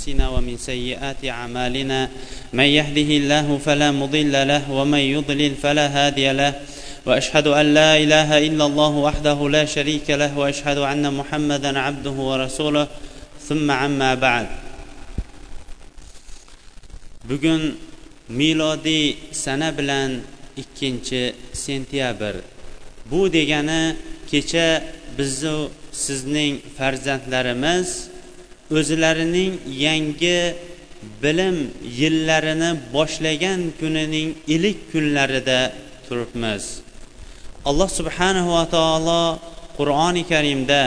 أنفسنا ومن سيئات أعمالنا من يهده الله فلا مضل له ومن يضلل فلا هادي له وأشهد أن لا إله إلا الله وحده لا شريك له وأشهد أن محمدا عبده ورسوله. ثم عما بعد. bugun milodiy sana bilan ikkinchi sentyabr bu degani kecha bizni sizning farzandlarimiz o'zlarining yangi bilim yillarini boshlagan kunining ilk kunlarida turibmiz. Alloh subhanahu va taolo qur'oni karimda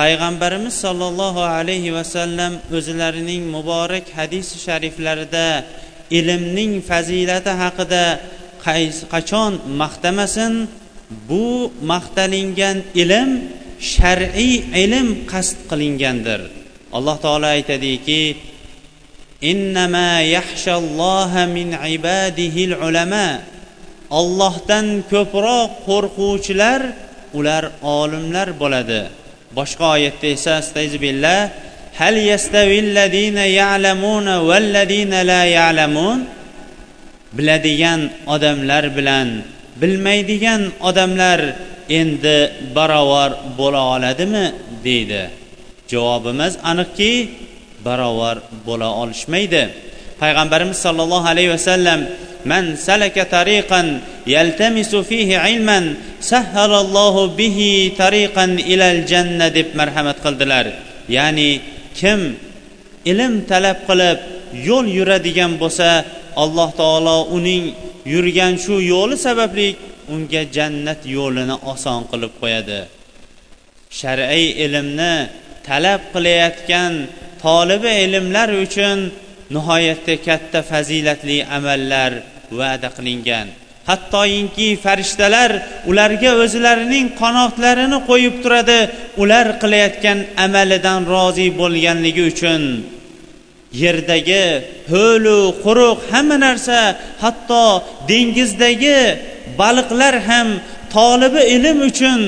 payg'ambarimiz sollallohu alayhi vasallam o'zlarining muborak hadisi shariflarida ilmning fazilati haqida qachon maqtamasin? Bu maqtalingan ilm shar'iy ilm qasd qilingandir. Alloh taolo aytadiki ollohdan ko'proq qo'rquvchilar ular olimlar bo'ladi. Boshqa oyatda esa astayzibillah hal yastavillazina ya'lamuna vallazina la ya'lamun? Biladigan odamlar bilan bilmaydigan odamlar endi barobar bo'la oladimi? deydi. Javobimiz aniqki barobar bo'la olishmaydi. Payg'ambarimiz sollallohu alayhi vasallam man salaka tariqan yaltamisu fihi ilman sahhalallohu bihi tariqan ilal janna deb marhamat qildilar. Ya'ni kim ilm talab qilib yo'l yuradigan bo'lsa alloh taolo uning yurgan shu yo'li sababli unga jannat yo'lini oson qilib qo'yadi. Shar'iy ilmni talab qilayotgan tolibi ilmlar uchun nihoyatda katta fazilatli amallar va'da qilingan. Hattoyinki farishtalar ularga o'zlarining qanotlarini qo'yib turadi ular qilayotgan amalidan rozi bo'lganligi uchun. Yerdagi ho'lu quruq hamma narsa hatto dengizdagi baliqlar ham tolibi ilm uchun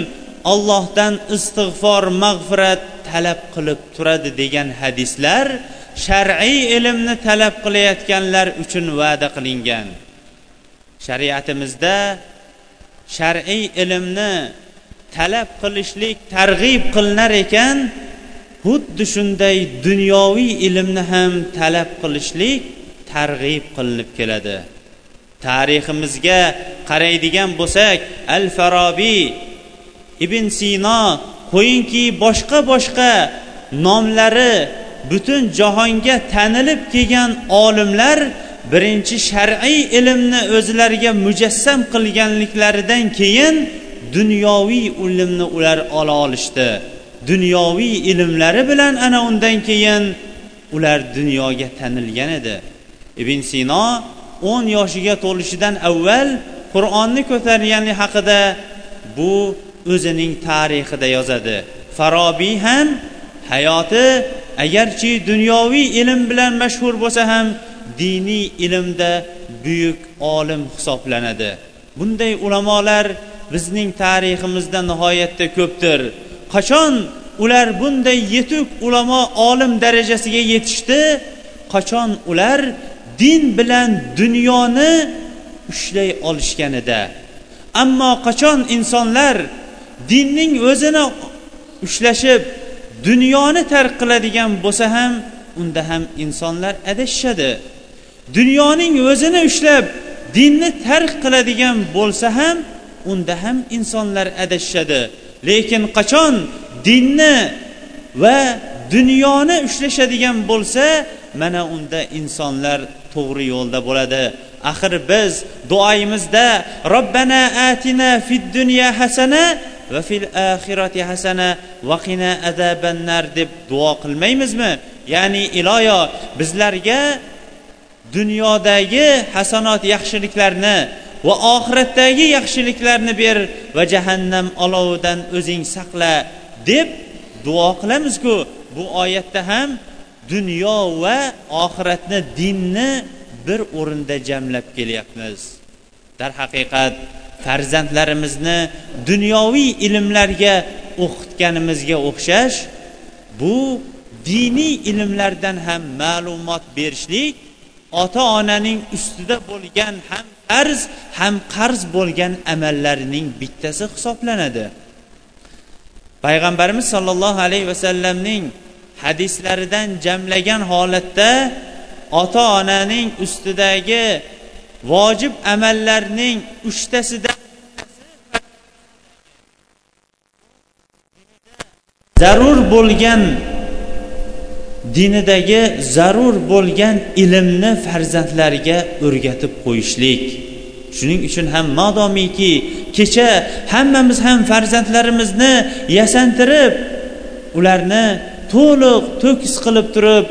ollohdan istig'for mag'firat talab qilib turadi degan hadislar shar'iy ilmni talab qilayotganlar uchun va'da qilingan. Shariatimizda shar'iy ilmni talab qilishlik targ'ib qilinar ekan xuddi shunday dunyoviy ilmni ham talab qilishlik targ'ib qilinib keladi. Tariximizga qaraydigan bo'lsak al farobiy ibn sino qo'yingki boshqa boshqa nomlari butun jahonga tanilib kelgan olimlar birinchi shar'iy ilmni o'zlariga mujassam qilganliklaridan keyin dunyoviy ilmni ular ola olishdi. Dunyoviy ilmlari bilan ana undan keyin ular dunyoga tanilgan edi. Ibn sino o'n yoshiga to'lishidan avval qur'onni ko'targani haqida bu o'zining tarixida yozadi. Farobiy ham hayoti agarchi dunyoviy ilm bilan mashhur bo'lsa ham diniy ilmda buyuk olim hisoblanadi. Bunday ulamolar bizning tariximizda nihoyatda ko'pdir. Qachon ular bunday yetuk ulamo olim darajasiga yetishdi? Qachon ular din bilan dunyoni ushlay olishganida? Ammo qachon insonlar dinning o'zini ushlashib dunyoni tark qiladigan bo'lsa ham unda ham insonlar adashishadi. Dunyoning o'zini ushlab dinni tark qiladigan bo'lsa ham unda ham insonlar adashishadi. Lekin qachon dinni va dunyoni ushlashadigan bo'lsa mana unda insonlar to'g'ri yo'lda bo'ladi. Axir biz duoyimizda robbana atina fid dunya hasana va fil axirati hasana va qina azabannar deb duo qilmaymizmi? Ya'ni iloyo bizlarga dunyodagi hasanot yaxshiliklarni va oxiratdagi yaxshiliklarni ber va jahannam olovidan o'zing saqla deb duo qilamizku. Bu oyatda ham dunyo va oxiratni dinni bir o'rinda jamlab kelyapmiz. Darhaqiqat farzandlarimizni dunyoviy ilmlarga o'qitganimizga o'xshash bu diniy ilmlardan ham ma'lumot berishlik ota onaning ustida bo'lgan ham farz ham qarz bo'lgan amallarining bittasi hisoblanadi. Payg'ambarimiz sollallohu alayhi vasallamning hadislaridan jamlagan holatda ota onaning ustidagi vojib amallarning uchtasida zarur bo'lgan dinidagi zarur bo'lgan ilmni farzandlariga o'rgatib qo'yishlik. Shuning uchun ham modomiki kecha hammamiz ham farzandlarimizni yasantirib ularni to'liq to'kis qilib turib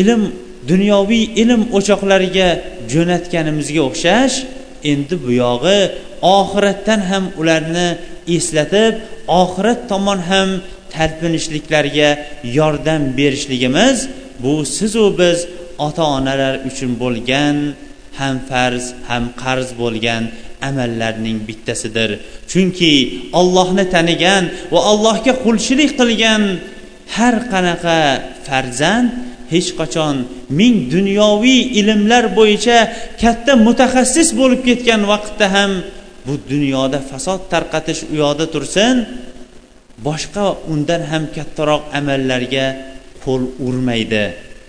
ilm dunyoviy ilm o'choqlariga jo'natganimizga o'xshash endi buyog'i oxiratdan ham ularni eslatib oxirat tomon ham talpinishliklarga yordam berishligimiz bu sizu biz ota onalar uchun bo'lgan ham farz ham qarz bo'lgan amallarning bittasidir. Chunki ollohni tanigan va allohga qulchilik qilgan har qanaqa farzand hech qachon ming dunyoviy ilmlar bo'yicha katta mutaxassis bo'lib ketgan vaqtda ham bu dunyoda fasod tarqatish u yoqda tursin boshqa undan ham kattaroq amallarga qo'l urmaydi.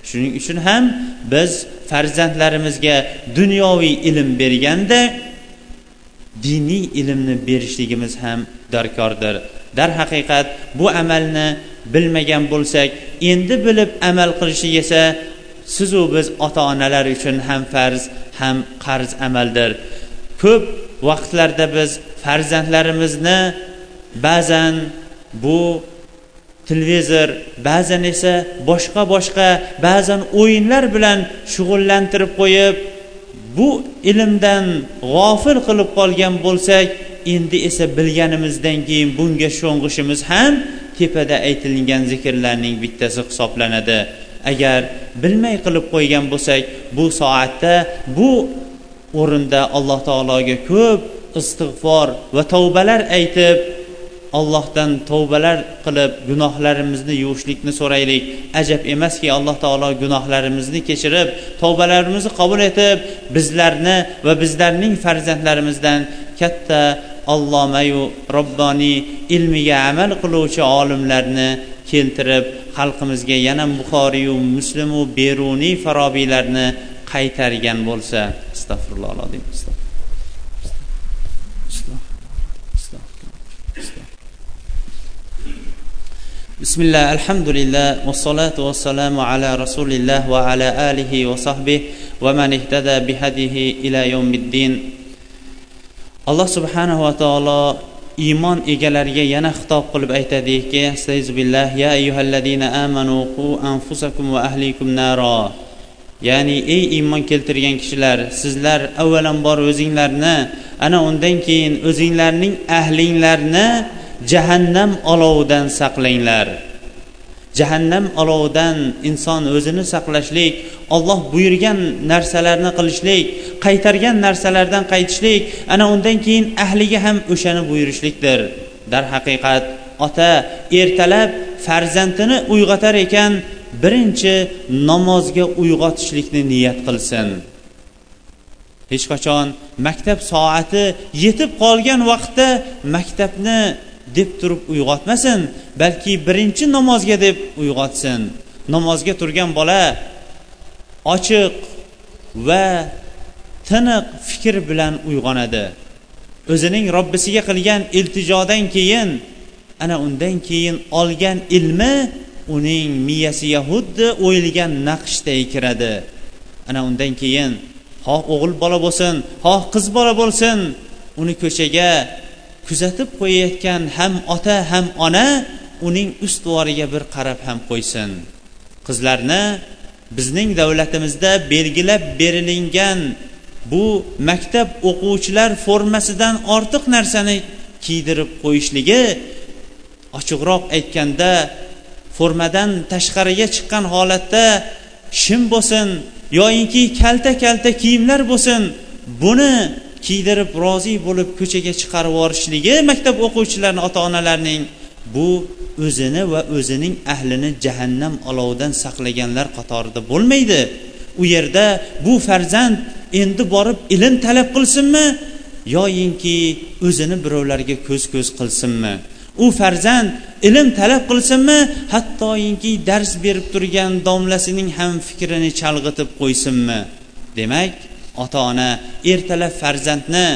Shuning uchun ham biz farzandlarimizga dunyoviy ilm berganda diniy ilmni berishligimiz ham darkordir. Darhaqiqat bu amalni bilmagan bo'lsak endi bilib amal qilishlik esa sizu biz ota onalar uchun ham farz ham qarz amaldir. Ko'p vaqtlarda biz farzandlarimizni ba'zan bu televizor ba'zan esa boshqa boshqa ba'zan o'yinlar bilan shug'ullantirib qo'yib bu ilmdan g'ofil qilib qolgan bo'lsak endi esa bilganimizdan keyin bunga sho'ng'ishimiz ham tepada aytilgan zikrlarning bittasi hisoblanadi. Agar bilmay qilib qo'ygan bo'lsak bu soatda bu o'rinda alloh taologa ko'p istig'for va tavbalar aytib allohdan tavbalar qilib gunohlarimizni yuvishlikni so'raylik. Ajab emaski alloh taolo gunohlarimizni kechirib tavbalarimizni qabul etib bizlarni va bizlarning farzandlarimizdan katta allomayu robboniy ilmiga amal qiluvchi olimlarni keltirib xalqimizga yana buxoriyu muslimu beruniy farobiylarni qaytargan bo'lsa. Astag'firulloh bismillah alhamdulillah vassalatu vassalamu ala rasulilloh va ala alihi va sahbihi va man ihtada bihadihi ila yawmiddin. Alloh subhanahu va taolo iymon egalariga yana xitob qilib aytadiki billah ya ayyuhallazina amanu qu anfusakum va ahlikum naro. Ya'ni ey iymon keltirgan kishilar sizlar avvalambor o'zinglarni ana undan keyin o'zinglarning ahlinglarni jahannam olovidan saqlanglar. Jahannam olovidan inson o'zini saqlashlik olloh buyurgan narsalarni qilishlik qaytargan narsalardan qaytishlik ana undan keyin ahliga ham o'shani buyurishlikdir. Darhaqiqat ota ertalab farzandini uyg'otar ekan birinchi namozga uyg'otishlikni niyat qilsin. Hech qachon maktab soati yetib qolgan vaqtda maktabni deb turib uyg'otmasin balki birinchi namozga deb uyg'otsin. Namozga turgan bola ochiq va tiniq fikr bilan uyg'onadi. O'zining robbisiga qilgan iltijodan keyin ana undan keyin olgan ilmi uning miyasiga xuddi o'yilgan naqshday kiradi. Ana undan keyin xoh o'g'il bola bo'lsin xoh qiz bola bo'lsin. Uni ko'chaga kuzatib qo'yayotgan ham ota ham ona uning ustvoriga bir qarab ham qo'ysin. Qizlarni bizning davlatimizda belgilab berilingan bu maktab o'quvchilar formasidan ortiq narsani kiydirib qo'yishligi ochiqroq aytganda formadan tashqariga chiqqan holatda shim bo'lsin yoyinki kalta kalta kiyimlar bo'lsin buni kiydirib rozi bo'lib ko'chaga chiqarib yuborishligi maktab o'quvchilarini ota onalarning bu o'zini va o'zining ahlini jahannam olovidan saqlaganlar qatorida bo'lmaydi. U yerda bu farzand endi borib ilm talab qilsinmi yoyinki o'zini birovlarga ko'z ko'z qilsinmi? U farzand ilm talab qilsinmi hattoyinki dars berib turgan domlasining ham fikrini chalg'itib qo'ysinmi? Demak ota ona ertalab farzandni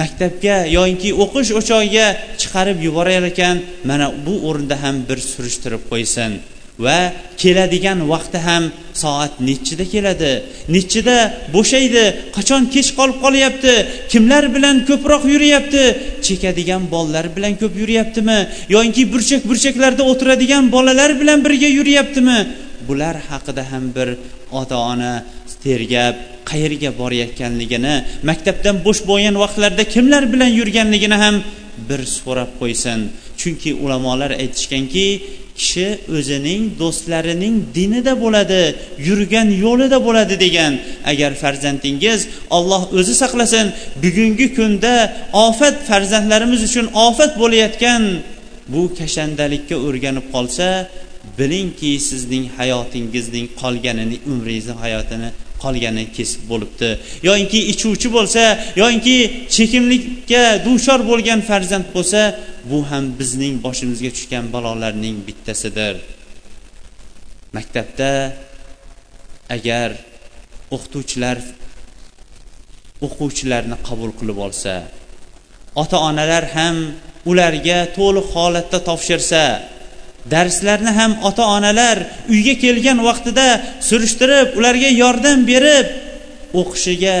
maktabga yoinki o'qish o'chog'iga chiqarib yuborar ekan mana bu o'rinda ham bir surishtirib qo'ysin. Va keladigan vaqti ham soat nechida keladi? Nechida bo'shaydi? Qachon kech qolib qolyapti? Kimlar bilan ko'proq yuryapti? Chekadigan bolalar bilan ko'p yuryaptimi? Yoinki burchak burchaklarda o'tiradigan bolalar bilan birga yuryaptimi? Bular haqida ham bir ota ona tergab qayerga borayotganligini maktabdan bo'sh bo'lgan vaqtlarda kimlar bilan yurganligini ham bir so'rab qo'ysin. Chunki ulamolar aytishganki kishi o'zining do'stlarining dinida bo'ladi yurgan yo'lida bo'ladi degan. Agar farzandingiz olloh o'zi saqlasin bugungi kunda ofat farzandlarimiz uchun ofat bo'layotgan bu kashandalikka o'rganib qolsa bilingki sizning hayotingizning qolganini umringizni hayotini qolgani kesib bo'libdi. Yoinki ichuvchi bo'lsa yoinki chekimlikka duchor bo'lgan farzand bo'lsa bu ham bizning boshimizga tushgan balolarning bittasidir. Maktabda agar o'qituvchilar o'quvchilarni qabul qilib olsa ota onalar ham ularga to'liq holatda topshirsa darslarni ham ota onalar uyga kelgan vaqtida surishtirib ularga yordam berib o'qishiga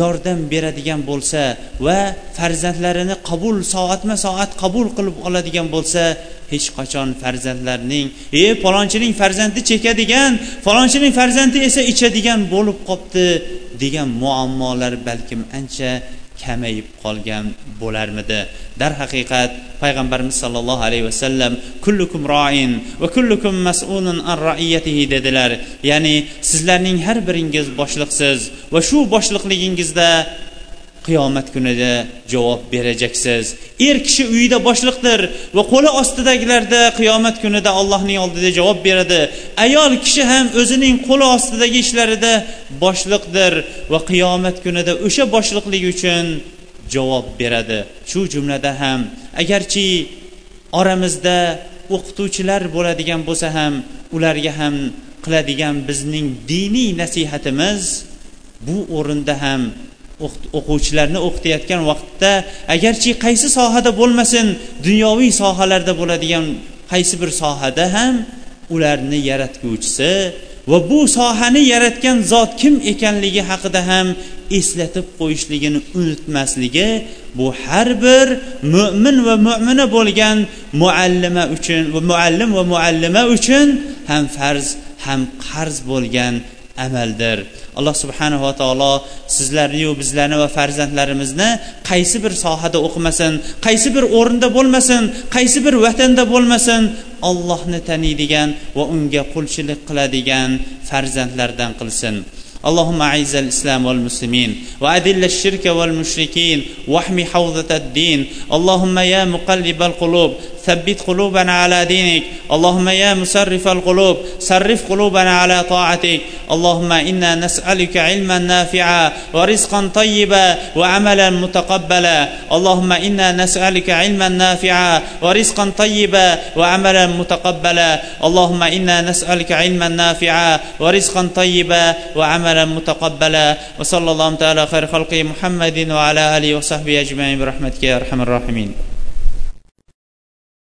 yordam beradigan bo'lsa va farzandlarini qabul soatma soat qabul qilib oladigan bo'lsa hech qachon farzandlarning e falonchining farzandi chekadigan falonchining farzandi esa ichadigan bo'lib qolibdi degan muammolar balkim ancha kamayib qolgan bo'larmidi? Darhaqiqat payg'ambarimiz sollallohu alayhi vasallam kullukum roin va kullukum mas'ulun an raiyatihi dedilar. Ya'ni sizlarning har biringiz boshliqsiz va shu boshliqligingizda qiyomat kunida javob berajaksiz. Er kishi uyida boshliqdir va qo'li ostidagilarda qiyomat kunida allohning oldida javob beradi. Ayol kishi ham o'zining qo'li ostidagi ishlarida boshliqdir va qiyomat kunida o'sha boshliqligi uchun javob beradi. Shu jumlada ham agarchi oramizda o'qituvchilar bo'ladigan bo'lsa ham ularga ham qiladigan bizning diniy nasihatimiz bu o'rinda ham o'quvchilarni o'qitayotgan vaqtda agarchi qaysi sohada bo'lmasin dunyoviy sohalarda bo'ladigan qaysi bir sohada ham ularni yaratguvchisi va bu sohani yaratgan zot kim ekanligi haqida ham eslatib qo'yishligini unutmasligi bu har bir mo'min va mo'mina bo'lgan muallima uchun va muallim va muallima uchun ham farz ham qarz bo'lgan amaldir alloh subhanava taolo sizlarniyu bizlarni va farzandlarimizni qaysi bir sohada o'qimasin qaysi bir o'rinda bo'lmasin qaysi bir vatanda bo'lmasin ollohni taniydigan va unga qulchilik qiladigan farzandlardan qilsin اللهم اعز الاسلام والمسلمين واذل الشرك والمشركين واحمي حوزه الدين اللهم يا مقلب القلوب ثبت قلوبنا على دينك. اللهم يا مسرف القلوب صرف قلوبنا على طاعتك. اللهم إنا نسألك علما نافعا ورزقا طيبا وعملا متقبلا. اللهم إنا نسألك علما نافعا ورزقا طيبا وعملا متقبلا. اللهم إنا نسألك علما نافعا ورزقا طيبا وعملا متقبلا. وصلى الله تعالى خير خلقه محمد وعلى آله وصحبه أجمعين برحمتك يا أرحم الراحمين.